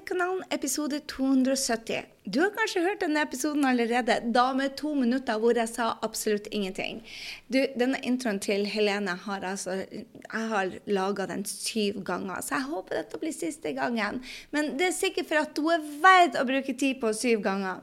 Gründerkanalen, episode 270. Du har kanskje hørt denne episoden allerede, da med to minutter hvor jeg sa absolutt ingenting. Du, denne introen til Helene har altså Jeg har laga den syv ganger, så jeg håper dette blir siste gangen. Men det er sikkert for at hun er verdt å bruke tid på syv ganger.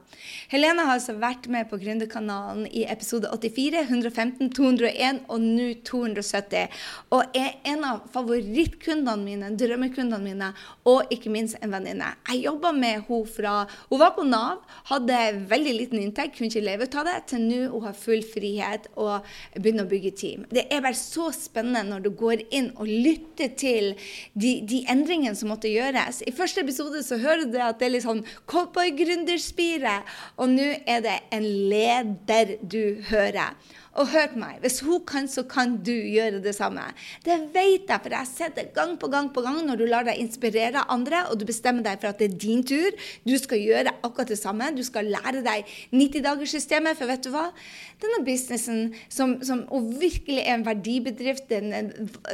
Helene har altså vært med på Gründerkanalen i episode 84, 115, 201 og nå 270. Og er en av favorittkundene mine, drømmekundene mine, og ikke minst en venninne. Jeg jobba med henne fra Hun var på Nav, hadde veldig liten inntekt, kunne ikke leve av det, til nå hun har full frihet og begynner å bygge team. Det er bare så spennende når du går inn og lytter til de, de endringene som måtte gjøres. I første episode så hører du at det er litt sånn cowboy-gründerspire, og nå er det en leder du hører. Og hør på meg, hvis hun kan, så kan du gjøre det samme. Det vet jeg, for jeg har sett det gang på gang på gang når du lar deg inspirere andre, og du bestemmer deg for at det er din tur. Du skal gjøre akkurat det samme. Du skal lære deg 90-dagerssystemet, for vet du hva? Denne businessen som, som virkelig er en verdibedrift, den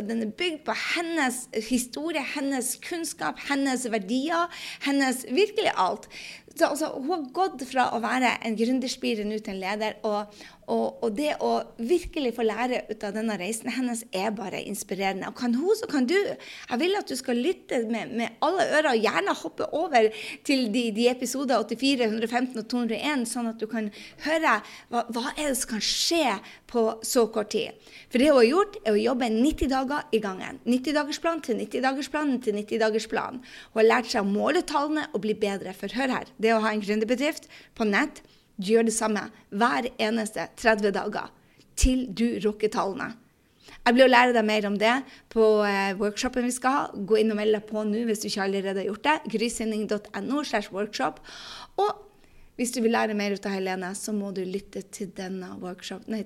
den er bygd på hennes historie, hennes kunnskap, hennes verdier, hennes virkelig alt. Så, altså, hun har gått fra å være en gründerspire nå til en leder. Og, og, og, det å virkelig få lære ut av denne reisen hennes er bare inspirerende. Og kan hun, så kan du. Jeg vil at du skal lytte med, med alle ører, og gjerne hoppe over til de, de episoder 84, 115 og 201, sånn at du kan høre hva, hva er det som kan skje på så kort tid. For det hun har gjort, er å jobbe 90 dager i gangen. 90-dagersplan til 90-dagersplan til 90-dagersplan. Hun har lært seg å måle tallene og bli bedre. For hør her, det å ha en gründerbedrift på nett du gjør det samme hver eneste 30 dager til du rukker tallene. Jeg blir å lære deg mer om det på eh, workshopen vi skal ha. Gå inn og meld deg på nå hvis du ikke allerede har gjort det. grysinning.no slash workshop. Og hvis du vil lære mer ut av Helene, så må du lytte til denne,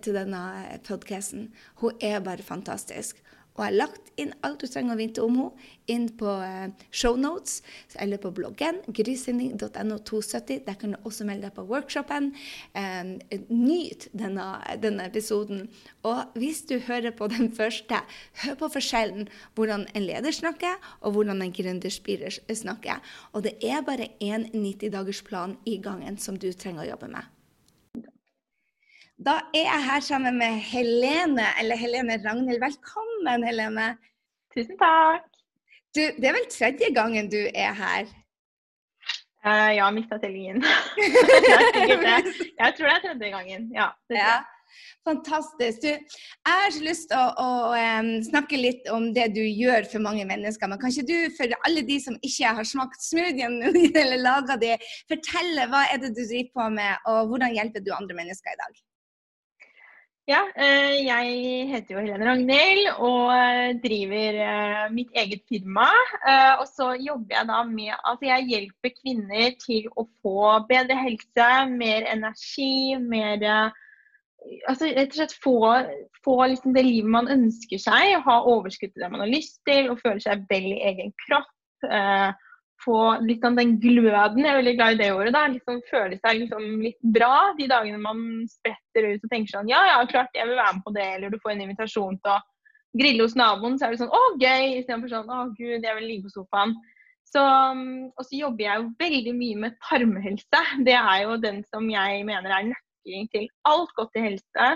denne eh, podkasten. Hun er bare fantastisk. Og jeg har lagt inn alt du trenger å vite om henne inn på uh, shownotes eller på bloggen grysynding.no 270. Der kan du også melde deg på workshopen. Nyt denne, denne, episoden. Og hvis du hører på den første, hør på forskjellen hvordan en leder snakker, og hvordan en gründerspirer snakker. Og det er bare én 90-dagersplan i gangen som du trenger å jobbe med. Da er jeg her sammen med Helene, eller Helene Ragnhild. Velkommen, Helene. Tusen takk. Du, det er vel tredje gangen du er her? Uh, ja, mista tellingen. jeg, tror det er tredje gangen. Ja. ja. Fantastisk. Du, jeg har så lyst til å, å um, snakke litt om det du gjør for mange mennesker. Men kanskje du, for alle de som ikke har smakt smoothien eller laga de, fortelle hva er det du driver på med, og hvordan hjelper du andre mennesker i dag? Ja, eh, jeg heter jo Helene Ragnhild og eh, driver eh, mitt eget firma. Og så jobber jeg da med Altså jeg hjelper kvinner til å få bedre helse, mer energi, mer Altså rett og slett få, få liksom det livet man ønsker seg, ha overskudd til det man har lyst til, og føle seg vel i egen kropp få litt av den gløden, jeg er veldig glad i det ordet, da, liksom føle seg liksom litt bra de dagene man spretter ut og tenker sånn ja, ja, klart jeg vil være med på det, eller du får en invitasjon til å grille hos naboen, så er det sånn å, gøy, istedenfor sånn å, gud, jeg vil ligge på sofaen. Så, og så jobber jeg jo veldig mye med tarmhelse. Det er jo den som jeg mener er nøkkelen til alt godt i helse.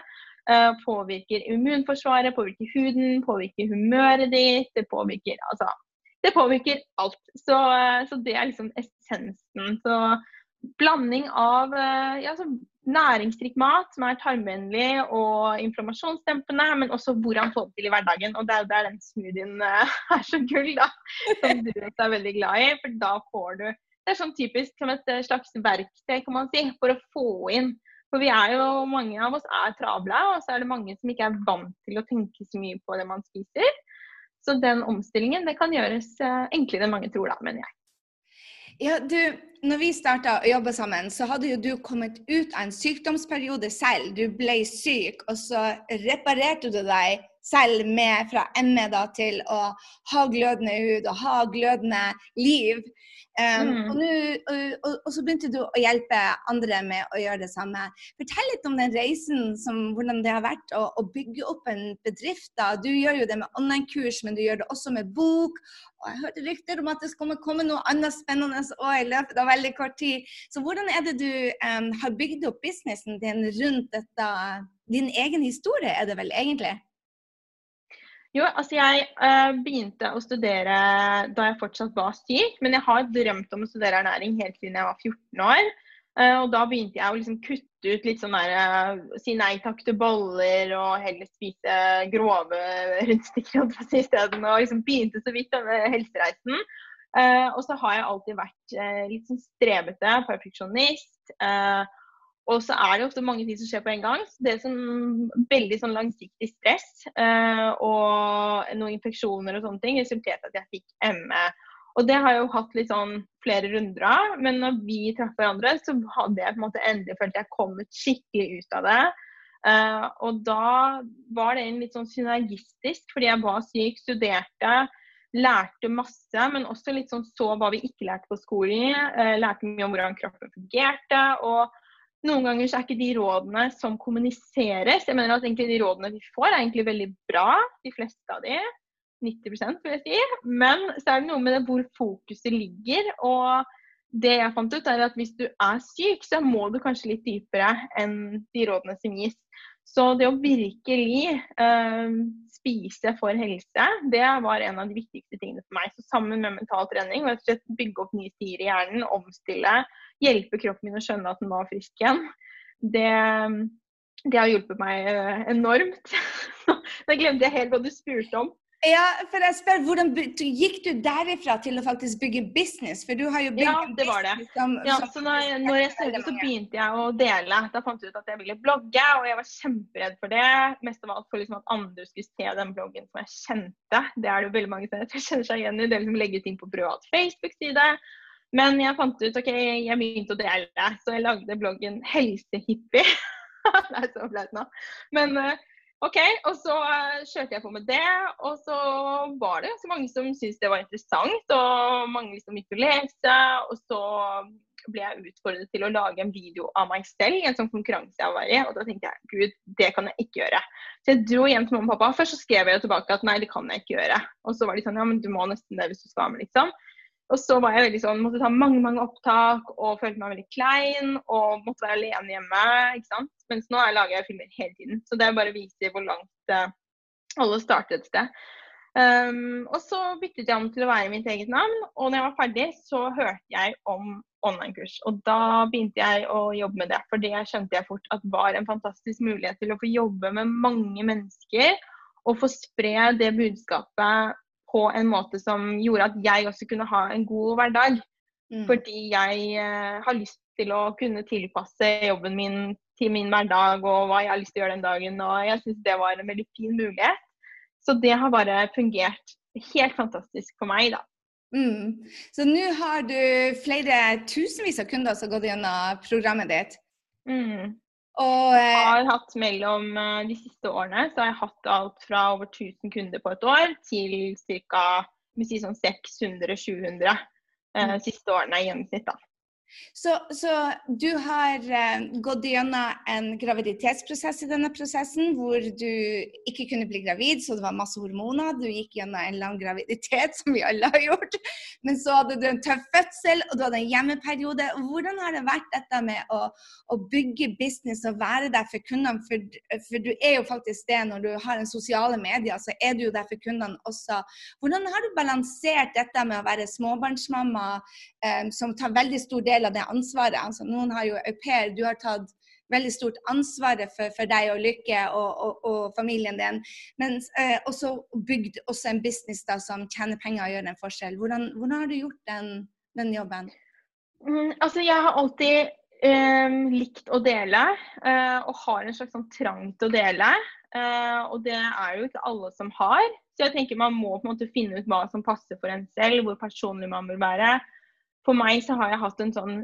Uh, påvirker immunforsvaret, påvirker huden, påvirker humøret ditt. Det påvirker altså det påvirker alt. Så, så, det er liksom essensen. Så blanding av eh, ja, næringsrik mat som er tarmvennlig og inflammasjonsdempende, men også hvordan få det til i hverdagen. Og det er der den smoothien eh, er så gull, da. Som du er veldig glad i. For da får du Det er sånn typisk som et eh, slags verktøy, kan man si, for å få inn for vi er jo, mange av oss er travle, og så er det mange som ikke er vant til å tenke så mye på det man spiser. Så den omstillingen det kan gjøres eh, enklere enn mange tror, da, mener jeg. Ja, du, når vi starta å jobbe sammen, så hadde jo du kommet ut av en sykdomsperiode selv. Du ble syk, og så reparerte du deg selv med fra ME da, til å ha glødende hud og ha glødende liv. Um, mm. og, nu, og, og, så begynte du å hjelpe andre med å gjøre det samme. Fortell litt om den reisen, som, hvordan det har vært å, å, bygge opp en bedrift. da. Du gjør jo det med online-kurs, men du gjør det også med bok. Og jeg hørte rykter om at det skal komme noe annet spennende òg i løpet av veldig kort tid. Så hvordan er det du um, har bygd opp businessen din rundt dette? Din egen historie er det vel egentlig? Jo, altså jeg uh, begynte å studere da jeg fortsatt var syk, men jeg har drømt om å studere ernæring helt siden jeg var 14 år. Uh, og da begynte jeg å liksom kutte ut litt sånn der uh, Si nei takk til boller og heller spise grove rundstykker isteden. Og liksom begynte så vidt denne helsereisen. og så har jeg alltid vært litt sånn strebete, perfeksjonist. Uh, og så er det ofte mange ting som skjer på en gang. Så det er sånn, veldig sånn langsiktig stress eh, og noen infeksjoner og sånne ting resulterte i at jeg fikk ME. Og det har jeg jo hatt litt sånn flere runder av. Men når vi traff hverandre, så hadde jeg på en måte endelig følt at jeg kommet skikkelig ut av det. Eh, og da var det litt sånn synergistisk, fordi jeg var syk, studerte, lærte masse, men også litt sånn så hva vi ikke lærte på skolen. Eh, lærte mye om hvordan kroppen fungerte. og noen ganger så er ikke de rådene som kommuniseres Jeg mener at egentlig de rådene vi får, er egentlig veldig bra. De fleste av de. 90 vil jeg si. Men så er det noe med det hvor fokuset ligger. Og det jeg fant ut, er at hvis du er syk, så må du kanskje litt dypere enn de rådene som gis. Så det å virkelig eh, spise for helse, det var en av de viktigste tingene for meg. Så sammen med mental trening, rett og slett bygge opp nye stier i hjernen, omstille, hjelpe kroppen min å skjønne at den var frisk igjen, det, det har hjulpet meg uh, enormt. Da glemte jeg helt hva du spurte om. Ja, for jeg spør, Hvordan gikk du derifra til å faktisk bygge business? For du har jo bygd ja, det var det. Som, ja, som, så når, når jeg studerte, så begynte jeg å dele. Da fant jeg ut at jeg ville blogge, og jeg var kjemperedd for det. Mest av alt for liksom at andre skulle se den bloggen som jeg kjente. Det er det jo veldig mange som kjenner seg igjen i. Det er liksom legge ting på privat Facebook-side. Men jeg fant ut ok, jeg begynte å dele, så jeg lagde bloggen Helsehippie. det er så flaut nå. Men uh, OK, og så uh, kjørte jeg på med det. Og så var det så mange som syntes det var interessant, og mange liksom gikk å lese. Og så ble jeg utfordret til å lage en video av meg selv i en sånn konkurranse jeg var i. Og da tenkte jeg gud, det kan jeg ikke gjøre. Så jeg dro hjem til mamma og pappa. Først så skrev jeg tilbake at nei, det kan jeg ikke gjøre. Og så var de sånn ja, men du må nesten det hvis du skal med, liksom. Og så var jeg veldig sånn, måtte ta mange mange opptak og følte meg veldig klein og måtte være alene hjemme. ikke sant? Mens nå lager jeg filmer hele tiden. Så det er bare å vise hvor langt uh, alle starter et sted. Um, og så byttet jeg om til å være mitt eget navn, og når jeg var ferdig, så hørte jeg om online-kurs. Og da begynte jeg å jobbe med det, for det skjønte jeg fort at var en fantastisk mulighet til å få jobbe med mange mennesker og få spre det budskapet på en måte som gjorde at jeg også kunne ha en god hverdag. Mm. Fordi jeg eh, har lyst til å kunne tilpasse jobben min til min hverdag og hva jeg har lyst til å gjøre den dagen. Og jeg syns det var en veldig fin mulighet. Så det har bare fungert helt fantastisk for meg, da. Mm. Så nå har du flere tusenvis av kunder som har gått gjennom programmet ditt. Mm. Og, eh, jeg har hatt mellom eh, de siste årene så har jeg hatt alt fra over 1000 kunder på et år til ca. Si sånn 600-700 eh, mm. siste årene i gjennomsnitt. da. Så, så, du har uh, gått gjennom en graviditetsprosess i denne prosessen, hvor du ikke kunne bli gravid, så det var masse hormoner. Du gikk gjennom en lang graviditet, som vi alle har gjort. Men så hadde du en tøff fødsel, og du hadde en hjemmeperiode. Hvordan har det vært dette med å, å bygge business og være der for kundene? For, for, du er jo faktisk det når du har en sosiale medier, så er du jo der for kundene også. Hvordan har du balansert dette med å være småbarnsmamma, um, som tar veldig stor del del av det ansvaret. Altså, noen har jo au pair, du har tatt veldig stort ansvaret for, for deg og Lykke og, og, og familien din. Men eh, også bygd også en business da, som tjener penger og gjør en forskjell. Hvordan, hvordan har du gjort den, den jobben? Mm, altså, jeg har alltid eh, likt å dele, eh, og har en slags sånn trang til å dele. Eh, og det er jo ikke alle som har. Så jeg tenker man må på en måte finne ut hva som passer for en selv, hvor personlig man vil være for meg så har jeg hatt en sånn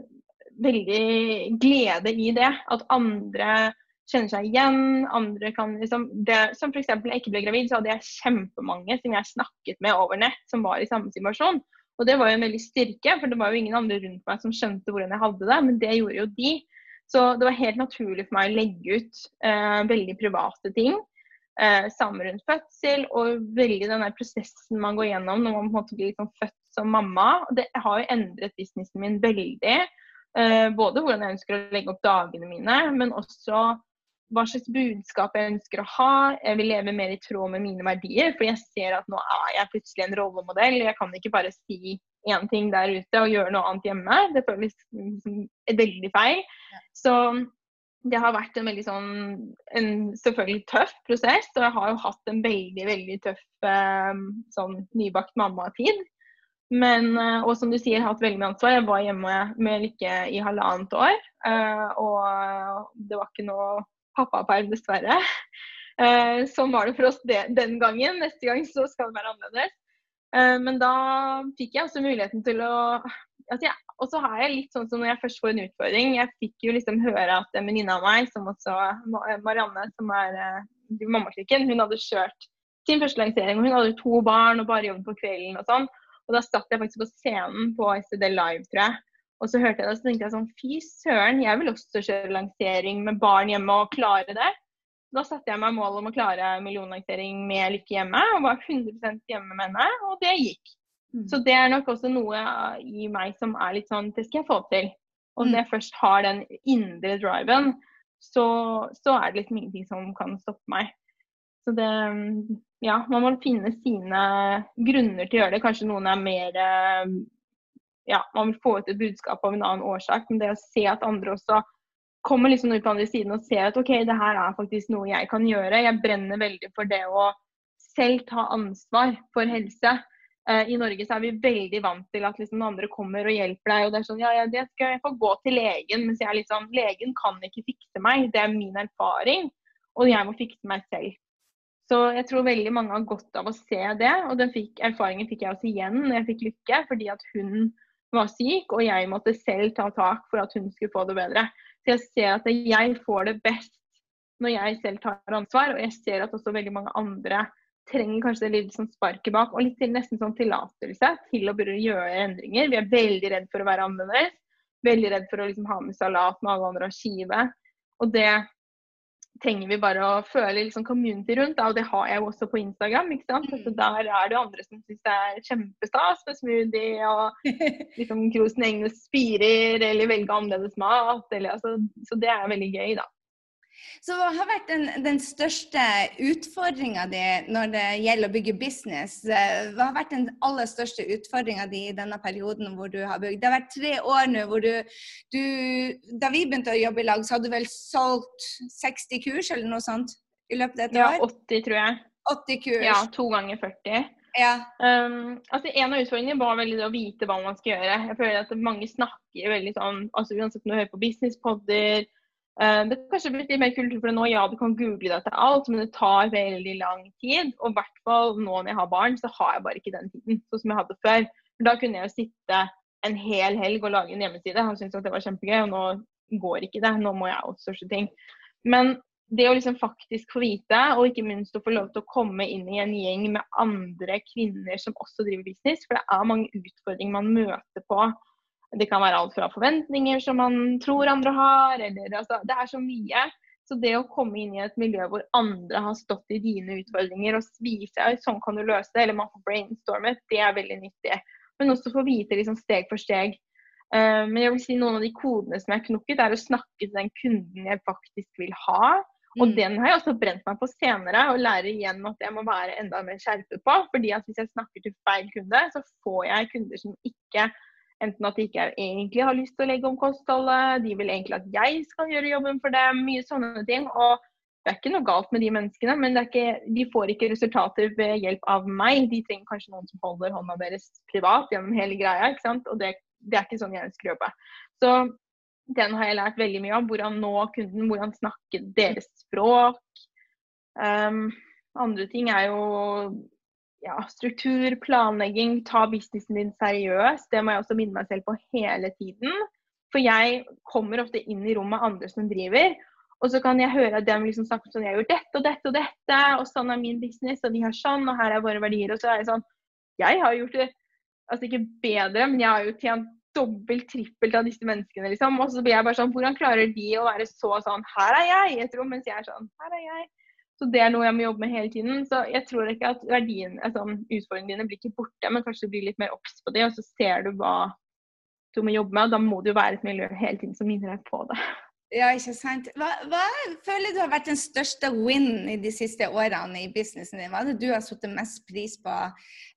veldig glede i det. At andre kjenner seg igjen. Andre kan liksom det, Som f.eks. jeg ikke ble gravid, så hadde jeg kjempemange som jeg snakket med over nett, som var i samme situasjon. Og det var jo en veldig styrke, for det var jo ingen andre rundt meg som skjønte hvordan jeg hadde det, men det gjorde jo de. Så det var helt naturlig for meg å legge ut eh, veldig private ting. Eh, samme rundt fødsel og veldig den der prosessen man går gjennom når man på en måte blir liksom født som mamma. Det har jo endret businessen min veldig. Eh, både hvordan jeg ønsker å legge opp dagene mine, men også hva slags budskap jeg ønsker å ha. Jeg vil leve mer i tråd med mine verdier, for jeg ser at nå er jeg plutselig en rollemodell. Jeg kan ikke bare si én ting der ute og gjøre noe annet hjemme. Det føles liksom veldig feil. Så det har vært en veldig sånn en selvfølgelig tøff prosess. Og jeg har jo hatt en veldig, veldig tøff eh, sånn nybakt mamma-tid. Men, eh, og som du sier, jeg har hatt veldig mye ansvar. Jeg var hjemme med Lykke i halvannet år. Eh, og det var ikke noe pappaperm, dessverre. Sånn var det for oss den gangen. Neste gang så skal det være annerledes. Men da fikk jeg også muligheten til å altså jeg, Og så har jeg litt sånn som når jeg først får en utfordring Jeg fikk jo liksom høre at en venninne av meg, som også Marianne, som er uh, mammaklikken, hun hadde kjørt sin første lansering. Hun hadde to barn og bare jobbet på kvelden og sånn. Og da satt jeg faktisk på scenen på SED Live, tror jeg. Og så hørte jeg det, og så tenkte jeg sånn Fy søren, jeg vil også kjøre lansering med barn hjemme og klare det. Da satte jeg meg mål om å klare millionlansering med Lykke hjemme, og var 100% hjemme med henne, og det gikk. Så mm. det er nok også noe i meg som er litt sånn Det skal jeg få til. Og når mm. jeg først har den indre driven, så, så er det liksom ingenting som kan stoppe meg. Så det Ja, man må finne sine grunner til å gjøre det. Kanskje noen er mer Ja, man vil få ut et budskap av en annen årsak. Men det å se at andre også kommer liksom ut på andre siden og ser at OK, det her er faktisk noe jeg kan gjøre. Jeg brenner veldig for det å selv ta ansvar for helse. Eh, I Norge så er vi veldig vant til at liksom andre kommer og hjelper deg. og det er sånn, ja, ja, det skal jeg få gå til legen, mens jeg er litt sånn, legen kan ikke fikse meg. Det er min erfaring, og jeg må fikse meg selv. Så jeg tror veldig mange har godt av å se det, og den fikk, erfaringen fikk jeg også igjen når jeg fikk Lykke, fordi at hun var syk, og jeg måtte selv ta tak for at hun skulle få det bedre. Så jeg ser at jeg får det best når jeg selv tar ansvar, og jeg ser at også veldig mange andre trenger kanskje litt sånn sparket bak, og litt til, nesten sånn tillatelse til å gjøre endringer. Vi er veldig redd for å være annerledes. Veldig redd for å liksom ha med salat når alle andre har skive. Og det trenger vi bare å føle liksom community rundt, og det har jeg jo også på Instagram. ikke sant? Altså, der er det andre som syns det er kjempestas med smoothie og liksom krosen egne spirer eller velge annerledes mat. Eller, altså, så det er veldig gøy, da. Så hva har vært den, den største utfordringa di når det gjelder å bygge business? Hva har vært den aller største utfordringa di i denne perioden hvor du har bygd? Det har vært tre år nå hvor du, du Da vi begynte å jobbe i lag, så hadde du vel solgt 60 kurs eller noe sånt i løpet av et år? Ja, 80 tror jeg. 80 kurs. Ja, to ganger 40. Ja. Um, altså En av utfordringene var veldig det å vite hva man skal gjøre. Jeg føler at Mange snakker veldig sånn altså Uansett om du hører på businesspodder, Eh, det er kanskje blitt litt mer kultur for det nå. Ja, du kan google deg til alt, men det tar veldig lang tid. Og i hvert fall nå når jeg har barn, så har jeg bare ikke den tiden sånn som jeg hadde før. For da kunne jeg jo sitte en hel helg og lage en hjemmeside Han syntes at det var kjempegøy. Og nå går ikke det. Nå må jeg outsource ting. Men det å liksom faktisk få vite, og ikke minst å få lov til å komme inn i en gjeng med andre kvinner som også driver business, for det er mange utfordringer man møter på det kan være alt fra forventninger som man tror andre har, eller altså, Det er så mye. Så det å komme inn i et miljø hvor andre har stått i dine utfordringer og vise at sånn kan du løse det, eller man får brainstorme, det er veldig nyttig. Men også få vite liksom steg for steg. Uh, men jeg vil si noen av de kodene som jeg har knukket, er å snakke til den kunden jeg faktisk vil ha. Og mm. den har jeg også brent meg på senere, og lærer igjen at jeg må være enda mer skjerpet på. fordi at hvis jeg snakker til feil kunde, så får jeg kunder som ikke Enten at de ikke egentlig har lyst til å legge om kostholdet, de vil egentlig at jeg skal gjøre jobben for dem. Mye sånne ting. Og det er ikke noe galt med de menneskene, men ikke, de får ikke resultater ved hjelp av meg. De trenger kanskje noen som holder hånda deres privat gjennom hele greia. ikke sant? Og det, det er ikke sånn jeg ønsker å jobbe. Så den har jeg lært veldig mye om. Hvordan nå kunden, hvordan snakke deres språk. Um, andre ting er jo ja, struktur, planlegging, ta businessen din seriøst. Det må jeg også minne meg selv på hele tiden. For jeg kommer ofte inn i rommet andre som driver, Og så kan jeg høre at de liksom snakker sånn Jeg har gjort dette og dette og dette, og sånn er min business, og de har sånn, og her er våre verdier. Og så er jeg sånn Jeg har gjort det altså ikke bedre, men jeg har jo tjent dobbelt, trippelt av disse menneskene, liksom. Og så blir jeg bare sånn Hvordan klarer de å være så sånn Her er jeg i et rom, mens jeg er sånn Her er jeg. Så det er noe jeg må jobbe med hele tiden. Så jeg tror ikke at verdien, altså, utfordringene dine blir ikke borte, men kanskje du blir litt mer obs på det, og så ser du hva du må jobbe med. Og da må det jo være et miljø hele tiden som minner deg på det. Ja, ikke sant. Hva, hva, føler du har vært den største win i de siste årene i businessen din? Hva er det du har satt mest pris på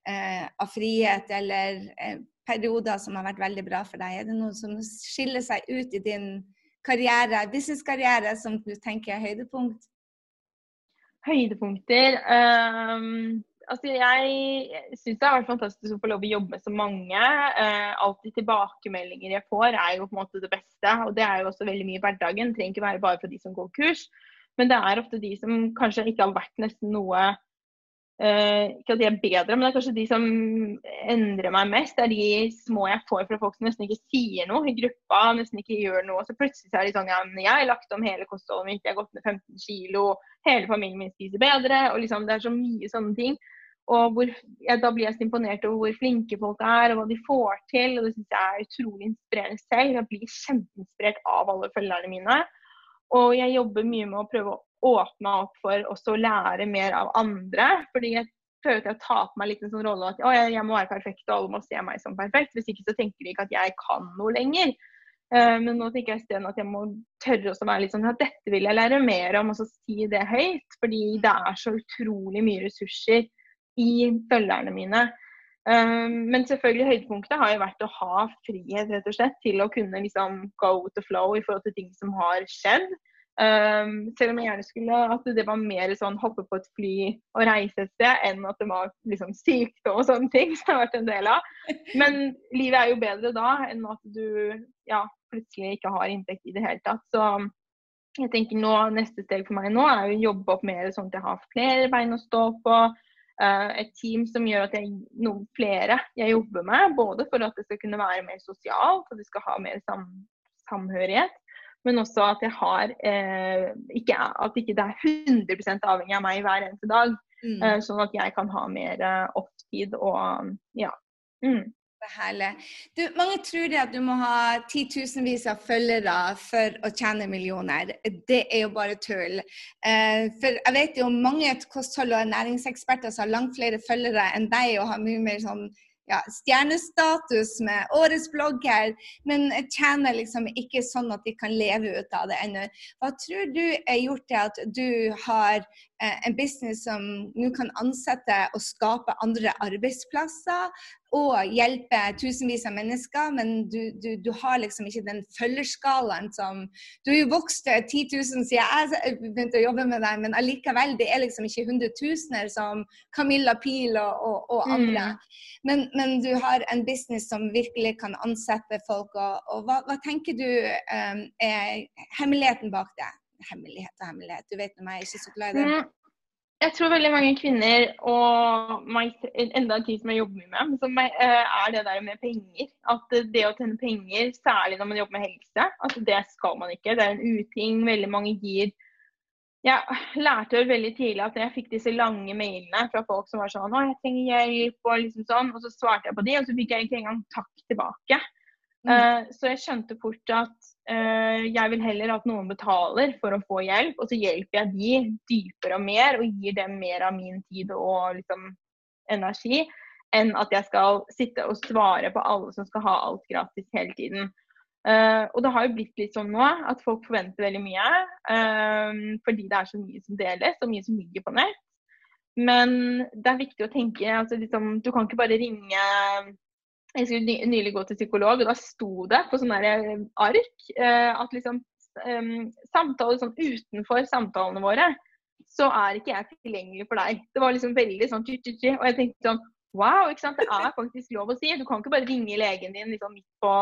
eh, av frihet, eller eh, perioder som har vært veldig bra for deg? Er det noe som skiller seg ut i din karriere, businesskarriere som du tenker er høydepunkt? Høydepunkter um, altså Jeg syns det har vært fantastisk å få lov å jobbe med så mange. Uh, alltid tilbakemeldinger jeg får, er jo på en måte det beste. Og det er jo også veldig mye i hverdagen. Det trenger ikke være bare for de som går kurs. Men det er ofte de som kanskje ikke har vært nesten noe Uh, ikke at de er bedre, men det er kanskje de som endrer meg mest. Det er de små jeg får fra folk som nesten ikke sier noe i gruppa, nesten ikke gjør noe. Så plutselig er de sånn ja, jeg har lagt om hele kostholdet mitt, jeg har gått ned 15 kilo, hele familien min spiser bedre. og liksom Det er så mye sånne ting. Og hvor, ja, Da blir jeg så imponert over hvor flinke folk er, og hva de får til. og Det syns jeg er utrolig inspirerende selv. Jeg blir kjempeinspirert av alle følgerne mine. Og jeg jobber mye med å prøve å åpna opp for også å lære mer av andre. Fordi jeg føler til å ta på meg litt en sånn rolle at jeg, jeg må være perfekt, og alle må se meg som perfekt. Hvis ikke så tenker de ikke at jeg kan noe lenger. Uh, men nå tenker jeg isteden at jeg må tørre å være litt sånn at dette vil jeg lære mer om, og så si det høyt. Fordi det er så utrolig mye ressurser i følgerne mine. Um, men selvfølgelig høydepunktet har jo vært å ha frihet rett og slett til å kunne liksom go the flow i forhold til ting som har skjedd. Um, selv om jeg gjerne skulle at det var mer sånn hoppe på et fly og reise et sted, enn at det var liksom sykdom og sånne ting som har vært en del av. Men livet er jo bedre da enn at du ja, plutselig ikke har inntekt i det hele tatt. Så jeg tenker nå, neste steg for meg nå er å jobbe opp mer sånn at jeg har flere bein å stå på. Uh, et team som gjør at jeg noen flere jeg jobber med, både for at det skal kunne være mer sosialt, og det skal ha mer sam samhørighet. Men også at jeg har eh, ikke, At ikke det er 100 avhengig av meg hver eneste dag. Mm. Eh, sånn at jeg kan ha mer eh, off-tid og ja. Mm. Herlig. Du, mange tror det at du må ha titusenvis av følgere for å tjene millioner. Det er jo bare tull. Eh, for jeg vet jo mange kosthold- og næringseksperter som har langt flere følgere enn deg og har mye mer sånn ja, stjernestatus med årets blogger, men tjener liksom ikke sånn at de kan leve ut av det ennå. Hva tror du er gjort til at du har en business som nå kan ansette og skape andre arbeidsplasser, og hjelpe tusenvis av mennesker, men du, du, du, har liksom ikke den følgerskalaen som Du har jo vokst til 10 000 siden jeg begynte å jobbe med deg, men allikevel, det er liksom ikke hundretusener som Camilla Pil og, og, og andre. Mm. Men, men, du har en business som virkelig kan ansette folk. Og, og hva, hva, tenker du um, er hemmeligheten bak det? Hemmelighet og hemmelighet, du vet når jeg er ikke så glad i det. Jeg tror veldig mange kvinner, og meg, enda en ting som jeg jobber mye med, som eh, er det der med penger. At det å tjene penger, særlig når man jobber med helse, at det skal man ikke. Det er en uting. Veldig mange gir Jeg lærte jo veldig tidlig at jeg fikk disse lange mailene fra folk som var sånn 'Å, jeg trenger hjelp', og liksom sånn. Og så svarte jeg på de, og så fikk jeg ikke engang takk tilbake. Mm. Uh, så jeg skjønte fort at jeg vil heller at noen betaler for å få hjelp, og så hjelper jeg de dypere og mer og gir dem mer av min tid og liksom, energi, enn at jeg skal sitte og svare på alle som skal ha alt gratis hele tiden. Uh, og det har jo blitt litt sånn nå at folk forventer veldig mye. fordi det er så mye som deles, og mye som ligger på nett. Men det er viktig å tenke altså, liksom, Du kan ikke bare ringe jeg skulle nylig gå til psykolog, og da sto det på sånne eh, ark eh, at liksom um, samtaler sånn utenfor samtalene våre, så er ikke jeg tilgjengelig for deg. Det var liksom veldig sånn tju-tju-tju. Og jeg tenkte sånn wow, ikke sant? det er faktisk lov å si. Du kan ikke bare ringe legen din liksom midt på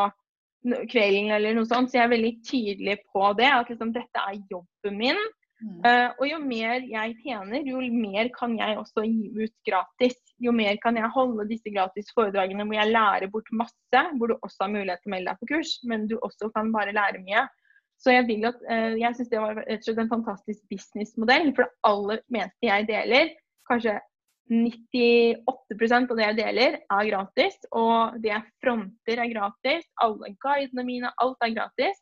kvelden eller noe sånt. Så jeg er veldig tydelig på det. At liksom dette er jobben min. Uh, og jo mer jeg tjener, jo mer kan jeg også gi ut gratis. Jo mer kan jeg holde disse gratis foredragene hvor jeg lærer bort masse, hvor du også har mulighet til å melde deg på kurs, men du også kan bare lære mye. Så jeg vil uh, jeg syns det var en fantastisk businessmodell. For det aller meste jeg deler, kanskje 98% av det jeg deler, er gratis. Og det jeg fronter, er gratis. Alle guidene mine, alt er gratis.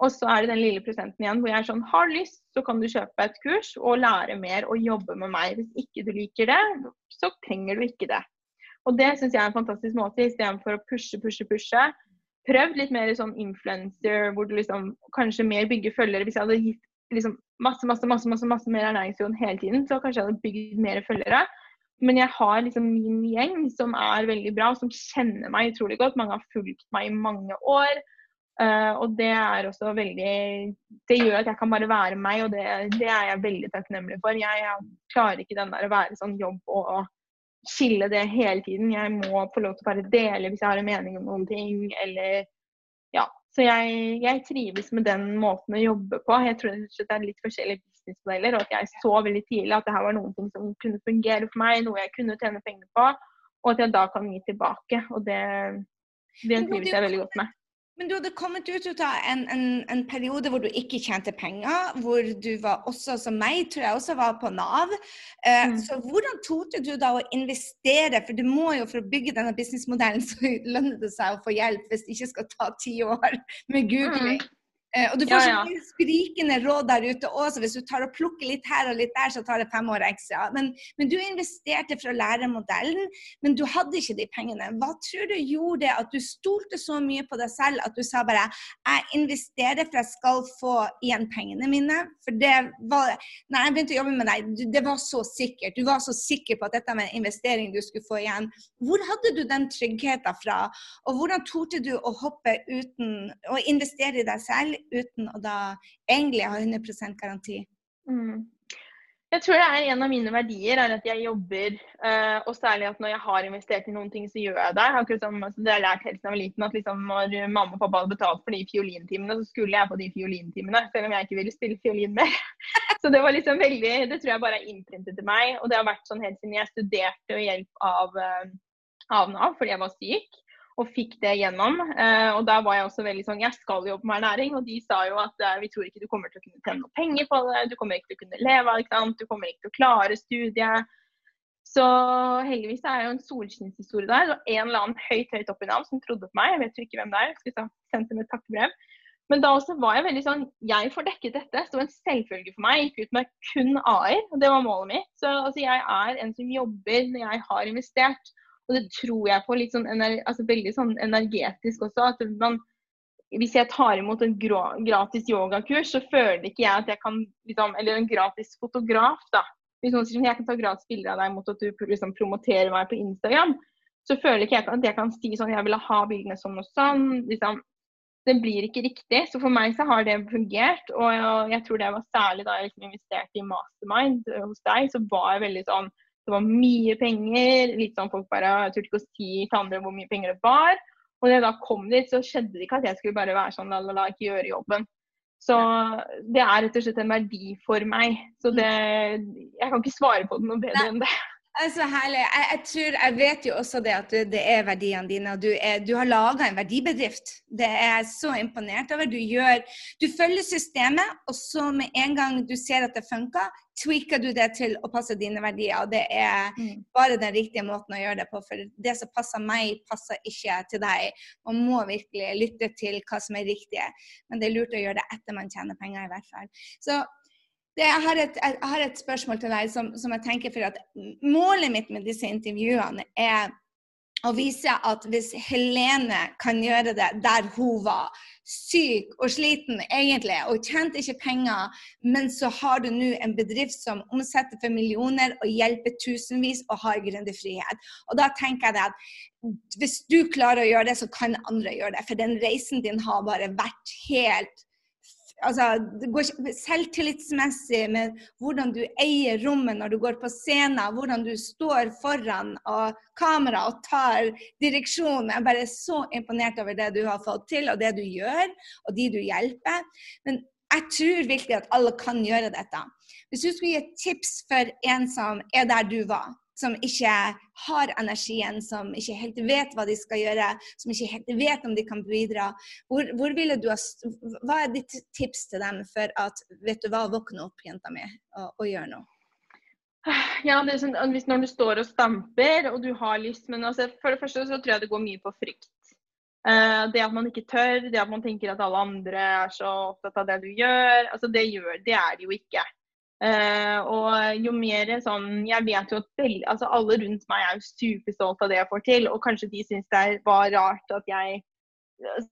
Og så er det den lille prosenten igjen hvor jeg er sånn Har lyst, så kan du kjøpe et kurs og lære mer og jobbe med meg. Hvis ikke du liker det, så trenger du ikke det. Og det syns jeg er en fantastisk måte, istedenfor å pushe, pushe, pushe. Prøvd litt mer sånn influencer, hvor du liksom kanskje mer bygger følgere. Hvis jeg hadde gitt liksom masse, masse, masse, masse, masse mer ernæringsjon hele tiden, så kanskje jeg hadde bygd mer følgere. Men jeg har liksom min gjeng som er veldig bra, som kjenner meg utrolig godt. Mange har fulgt meg i mange år. Uh, og det er også veldig Det gjør at jeg kan bare være meg, og det, det er jeg veldig takknemlig for. Jeg, jeg, klarer ikke den der å være sånn jobb og, og skille det hele tiden. Jeg må få lov til å bare dele hvis jeg har en mening om noen ting, eller Ja. Så jeg, jeg trives med den måten å jobbe på. Jeg tror det er litt forskjellige businessmodeller, og at jeg så veldig tidlig at det her var noen ting som kunne fungere for meg, noe jeg kunne tjene penger på, og at jeg da kan gi tilbake. Og det, det trives jeg veldig godt med. Men du hadde kommet ut av en, en, en, periode hvor du ikke tjente penger, hvor du var også, som meg, tror jeg også var på Nav. Uh, mm. Så hvordan torde du da å investere? For du må jo for å bygge denne businessmodellen, så lønner det seg å få hjelp hvis det ikke skal ta ti år med googling. Mm. Eh, og du får ja, ja. så sprikende råd der ute også. Hvis du tar og plukker litt her og litt der, så tar det fem år ekstra. Men, men, du investerte for å lære modellen, men du hadde ikke de pengene. Hva tror du gjorde det at du stolte så mye på deg selv at du sa bare jeg investerer for jeg skal få igjen pengene mine? For det var Når jeg begynte å jobbe med deg, det var så sikkert. Du var så sikker på at dette var en investering du skulle få igjen. Hvor hadde du den tryggheten fra? Og hvordan torde du å hoppe uten å investere i deg selv? Uten å da egentlig ha 100 garanti? Mm. Jeg tror det er en av mine verdier er at jeg jobber, uh, og særlig at når jeg har investert i noen ting, så gjør jeg det. Akkurat som, altså, det har lært helt siden jeg var liten at liksom, når mamma og pappa hadde betalt for de fiolintimene, så skulle jeg på de fiolintimene, selv om jeg ikke ville spille fiolin mer. så det var liksom veldig, det tror jeg bare er innprintet til meg, og det har vært sånn helt siden jeg studerte ved hjelp av, uh, av Nav fordi jeg var syk og fikk det gjennom. Eh, og da var jeg også veldig sånn Jeg skal jobbe med ernæring. Og de sa jo at eh, vi tror ikke du kommer til å kunne tjene noe penger på det, du kommer ikke til å kunne leve av det, du kommer ikke til å klare studiet. Så heldigvis er det jo en solskinnshistorie der. Var en eller annen høyt høyt opp i Nav som trodde på meg. Jeg vet ikke hvem det er. Jeg skulle sendt dem et takkebrev. Men da også var jeg veldig sånn Jeg får dekket dette. Det var en selvfølge for meg. Jeg gikk ut med kun AI, og det var målet mitt. Så altså, jeg er en som jobber når jeg har investert. Og det tror jeg på litt sånn, altså veldig sånn energetisk også. at man hvis jeg tar imot en gratis yogakurs, så føler ikke jeg at jeg kan liksom, Eller en gratis fotograf, da. Hvis noen sier at jeg kan ta gratis bilder av deg mot at du liksom, promoterer meg på Instagram, så føler ikke jeg at jeg kan si sånn Jeg vil ha bildene sånn og sånn. Liksom, det blir ikke riktig. Så for meg så har det fungert. Og jeg, tror det var særlig da jeg liksom investerte i mastermind hos deg, så var jeg veldig sånn det var mye penger. Litt sånn folk bare Jeg turte ikke å si til andre hvor mye penger det var. Og da jeg da kom dit, så skjedde det ikke at jeg skulle bare være sånn la-la-la, ikke gjøre jobben. Så det er rett og slett en verdi for meg. Så det Jeg kan ikke svare på det noe bedre enn det. Altså, herlig. Jeg, jeg, tror, jeg vet jo også det at du, det er verdiene dine. og Du, er, du har laga en verdibedrift. Det er jeg så imponert over. Du, gjør, du følger systemet, og så med en gang du ser at det funker, tweaker du det til å passe dine verdier. og Det er mm. bare den riktige måten å gjøre det på. For det som passer meg, passer ikke til deg. Man må virkelig lytte til hva som er riktig. Men det er lurt å gjøre det etter man tjener penger, i hvert fall. Så det, jeg, har et, jeg, har et, spørsmål til deg som, som, jeg tenker for at Målet mitt med disse intervjuene er å vise at hvis Helene kan gjøre det der hun var syk og sliten egentlig, og tjente ikke penger, men så har du nå en bedrift som omsetter for millioner og hjelper tusenvis og har gründerfrihet. Og da tenker jeg at hvis du klarer å gjøre det, så kan andre gjøre det. For den reisen din har bare vært helt altså, selvtillitsmessig med hvordan du eier rommet når du går på scenen, hvordan du står foran og kamera og tar direksjon. Jeg er bare så imponert over det du har fått til, og det du gjør, og de du hjelper. Men jeg tror virkelig at alle kan gjøre dette. Hvis du skulle gi et tips for en som er der du var, som ikke har energien, som ikke helt vet hva de skal gjøre, som ikke helt vet om de kan bidra. Hvor, hvor ha, hva er ditt tips til dem for at vet du hva, våkne opp, jenta mi, og, og gjøre noe? Ja, det er sånn, hvis Når du står og stamper og du har lyst Men altså, for det første så tror jeg det går mye på frykt. Uh, det at man ikke tør, det at man tenker at alle andre er så opptatt av det du gjør. altså Det, gjør, det er det jo ikke. Uh, og jo mer sånn Jeg vet jo at veldig, altså alle rundt meg er jo superstolt av det jeg får til. Og kanskje de syns det var rart at jeg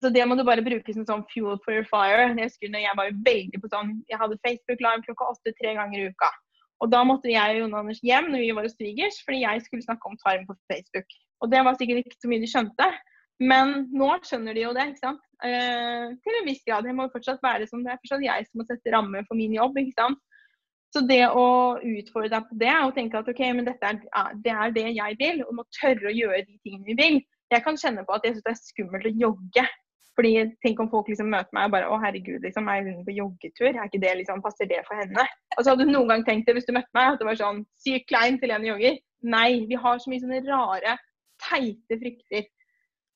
Så det må du bare bruke som sånn fuel for your fire. Jeg husker når jeg var veldig på sånn Jeg hadde Facebook Live klokka åtte tre ganger i uka. Og da måtte jeg og Jon Anders hjem når vi var hos svigers, fordi jeg skulle snakke om tarm på Facebook. Og det var sikkert ikke så mye de skjønte. Men nå skjønner de jo det, ikke sant. Uh, til en viss grad. Det må fortsatt være sånn. det er fortsatt jeg som må sette rammer for min jobb, ikke sant. Så det å utfordre deg på det og tenke at OK, men dette er, det er det jeg vil, og må tørre å gjøre de tingene vi vil. Jeg kan kjenne på at jeg syns det er skummelt å jogge. Fordi Tenk om folk liksom møter meg og bare Å, herregud, liksom, er hun på joggetur? Er ikke det liksom, Passer det for henne? Altså, Hadde du noen gang tenkt det hvis du møtte meg, at det var sånn sykt klein til en jogger? Nei. Vi har så mye sånne rare, teite frykter.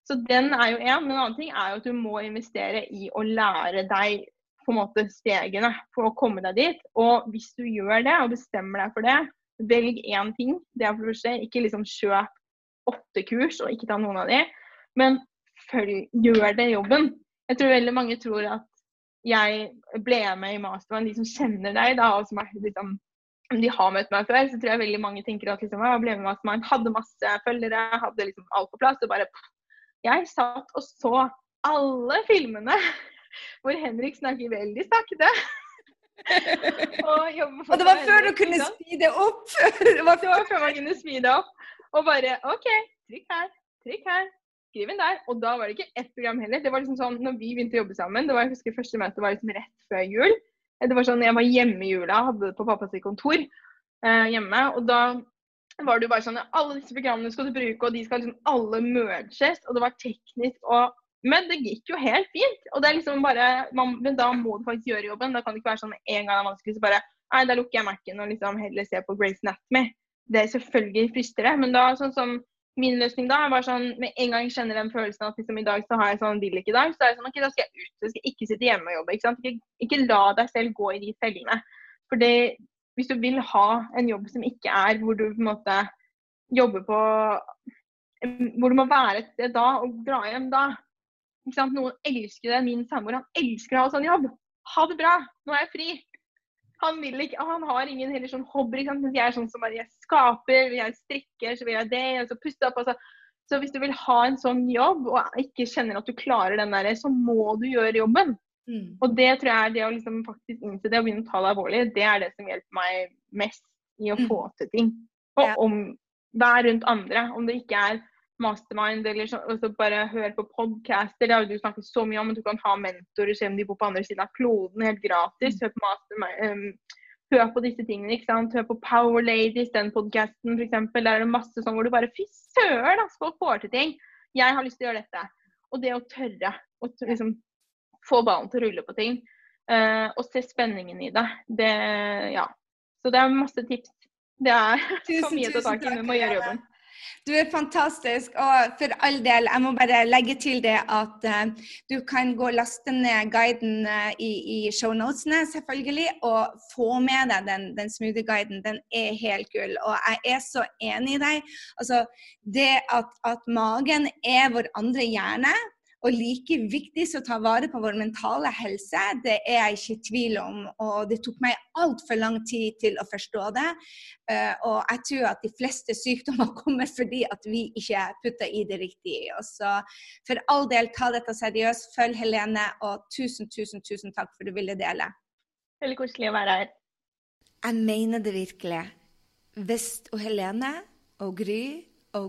Så den er jo én. Men en annen ting er jo at du må investere i å lære deg på en måte stegene for å komme deg dit. Og hvis du gjør det og bestemmer deg for det, velg én ting. Det er for det første ikke liksom kjøp åtte kurs og ikke ta noen av de. Men følg, gjør det jobben. Jeg tror veldig mange tror at jeg ble med i masteren, de som kjenner deg, da, og som er, liksom, de har møtt meg før, så tror jeg veldig mange tenker at liksom, jeg ble med at man hadde masse følgere, hadde liksom alt på plass. og bare Jeg satt og så alle filmene hvor Henrik snakker veldig sakte. og, og, det var før du kunne speede opp? det var før man kunne speede opp. Og bare OK, trykk her, trykk her, skriv inn der. Og da var det ikke ett program heller. Det var liksom sånn, når vi begynte å jobbe sammen, det var, jeg husker første møte var liksom rett før jul. Det var sånn, Jeg var hjemme i jula, hadde det på pappas kontor eh, hjemme. Og da var det jo bare sånn Alle disse programmene skal du bruke, og de skal liksom alle merges. Og det var teknisk og Men det gikk jo helt fint. Og det er liksom bare man, Men da må du faktisk gjøre jobben. Da kan det ikke være sånn en gang det er vanskelig, så bare Nei, da lukker jeg Mac-en og liksom heller ser på Grace Anatomy. Det er selvfølgelig frister det, men da sånn som min løsning da var sånn med en gang jeg kjenner den følelsen at liksom, i dag så har jeg sånn vil ikke i dag, så er det sånn OK, da skal jeg ut. Da skal jeg ikke sitte hjemme og jobbe. Ikke, sant? Ikke, ikke la deg selv gå i de fellene. For det, hvis du vil ha en jobb som ikke er hvor du på en måte jobber på Hvor du må være et sted da og dra hjem da. Noen elsker det. Min samboer han elsker å ha sånn jobb. Ha det bra, nå er jeg fri. Han, vil ikke, han har ingen heller sånn hobby. Mens jeg er sånn som bare jeg skaper, jeg strikker, så vil jeg det. Og så pusse opp. Altså. Så hvis du vil ha en sånn jobb og ikke kjenner at du klarer den der, så må du gjøre jobben. Mm. Og det tror jeg er det å liksom faktisk innse det og begynne å ta det alvorlig, det er det som hjelper meg mest i å mm. få til ting. Og om Vær rundt andre. Om det ikke er mastermind eller så, altså bare hør på podcaster. Det har du snakket så mye om. at Du kan ha mentorer selv om de bor på andre siden av kloden helt gratis. Hør på, um, hør på disse tingene. ikke sant? Hør på Power Ladies, den podkasten f.eks. Der er det masse sånn hvor du bare Fy søren, altså, folk får til ting. Jeg har lyst til å gjøre dette. Og det å tørre å liksom, få ballen til å rulle på ting. Uh, og se spenningen i det. det. Ja. Så det er masse tips. Det er tusen, så mye å ta tak i. Vi må gjøre jobben. Du er fantastisk. Og for all del, jeg må bare legge til det at uh, du kan gå og laste ned guiden uh, i, i shownotene, selvfølgelig, og få med deg den, den smoothie-guiden. Den er helt gull. Og jeg er så enig i deg. Altså, det at, at magen er vår andre hjerne, og like viktig som å ta vare på vår mentale helse, det er jeg ikke i tvil om. Og det tok meg altfor lang tid til å forstå det. Uh, og jeg tror at de fleste sykdommer kommer fordi at vi ikke putter i det riktige. Og så for all del, ta dette seriøst. Følg Helene, og tusen, tusen, tusen takk for at du ville dele. Veldig koselig å være her. Jeg mener det virkelig. Hvis og Helene og Gry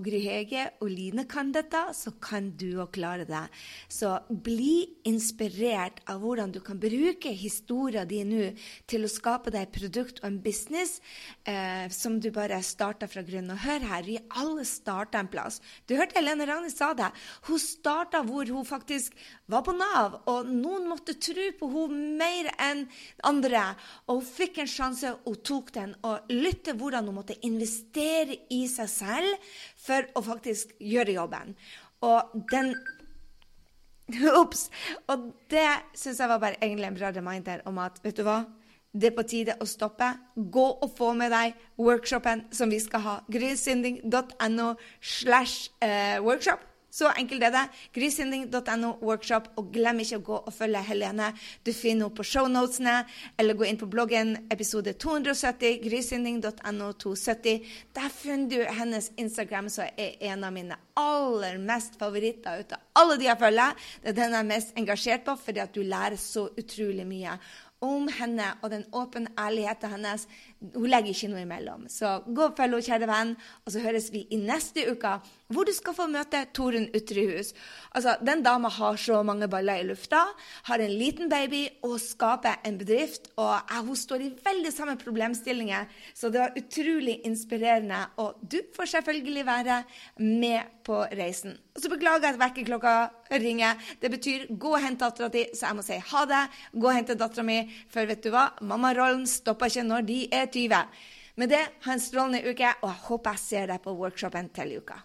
Gry Hege og Line kan dette, så kan du òg klare det. Så bli inspirert av hvordan du kan bruke historien din nå til å skape deg et produkt og en business eh, som du bare starter fra grunnen. Og hør her, vi alle starter en plass. Du hørte Helene Ragnhild sa det. Hun starta hvor hun faktisk var på Nav, og noen måtte tro på henne mer enn andre. Og hun fikk en sjanse, og tok den. Og lytte hvordan hun måtte investere i seg selv for å faktisk gjøre jobben. Og den Ops! Og det syns jeg var bare egentlig en bra reminder om at vet du hva? Det er på tide å stoppe. Gå og få med deg workshopen som vi skal ha. Grysynding.no slash eh, workshop. Så enkelt er det. Grysynding.no workshop. Og glem ikke å gå og følge Helene. Du finner henne på shownotene, eller gå inn på bloggen episode 270, grysynding.no 270. Der finner du hennes Instagram, som er en av mine aller mest favoritter ut av alle de jeg følger. Det er den jeg er mest engasjert på, fordi at du lærer så utrolig mye om henne og den åpne ærligheten hennes. Hun legger ikke noe imellom. Så gå og følg henne, kjære venn, og så høres vi i neste uke, hvor du skal få møte Torunn Utrehus. Altså, den dama har så mange baller i lufta, har en liten baby og skaper en bedrift. Og hun står i veldig samme problemstillinger, så det var utrolig inspirerende. Og du får selvfølgelig være med på reisen. Og så beklager jeg at vekkerklokka ringer. Det betyr gå og hent dattera di, så jeg må si ha det. Gå og hente dattera mi, for vet du hva, mammarollen stopper ikke når de er 20. Med det, ha en strålende uke, og jeg håper jeg ser deg på workshopen til uka.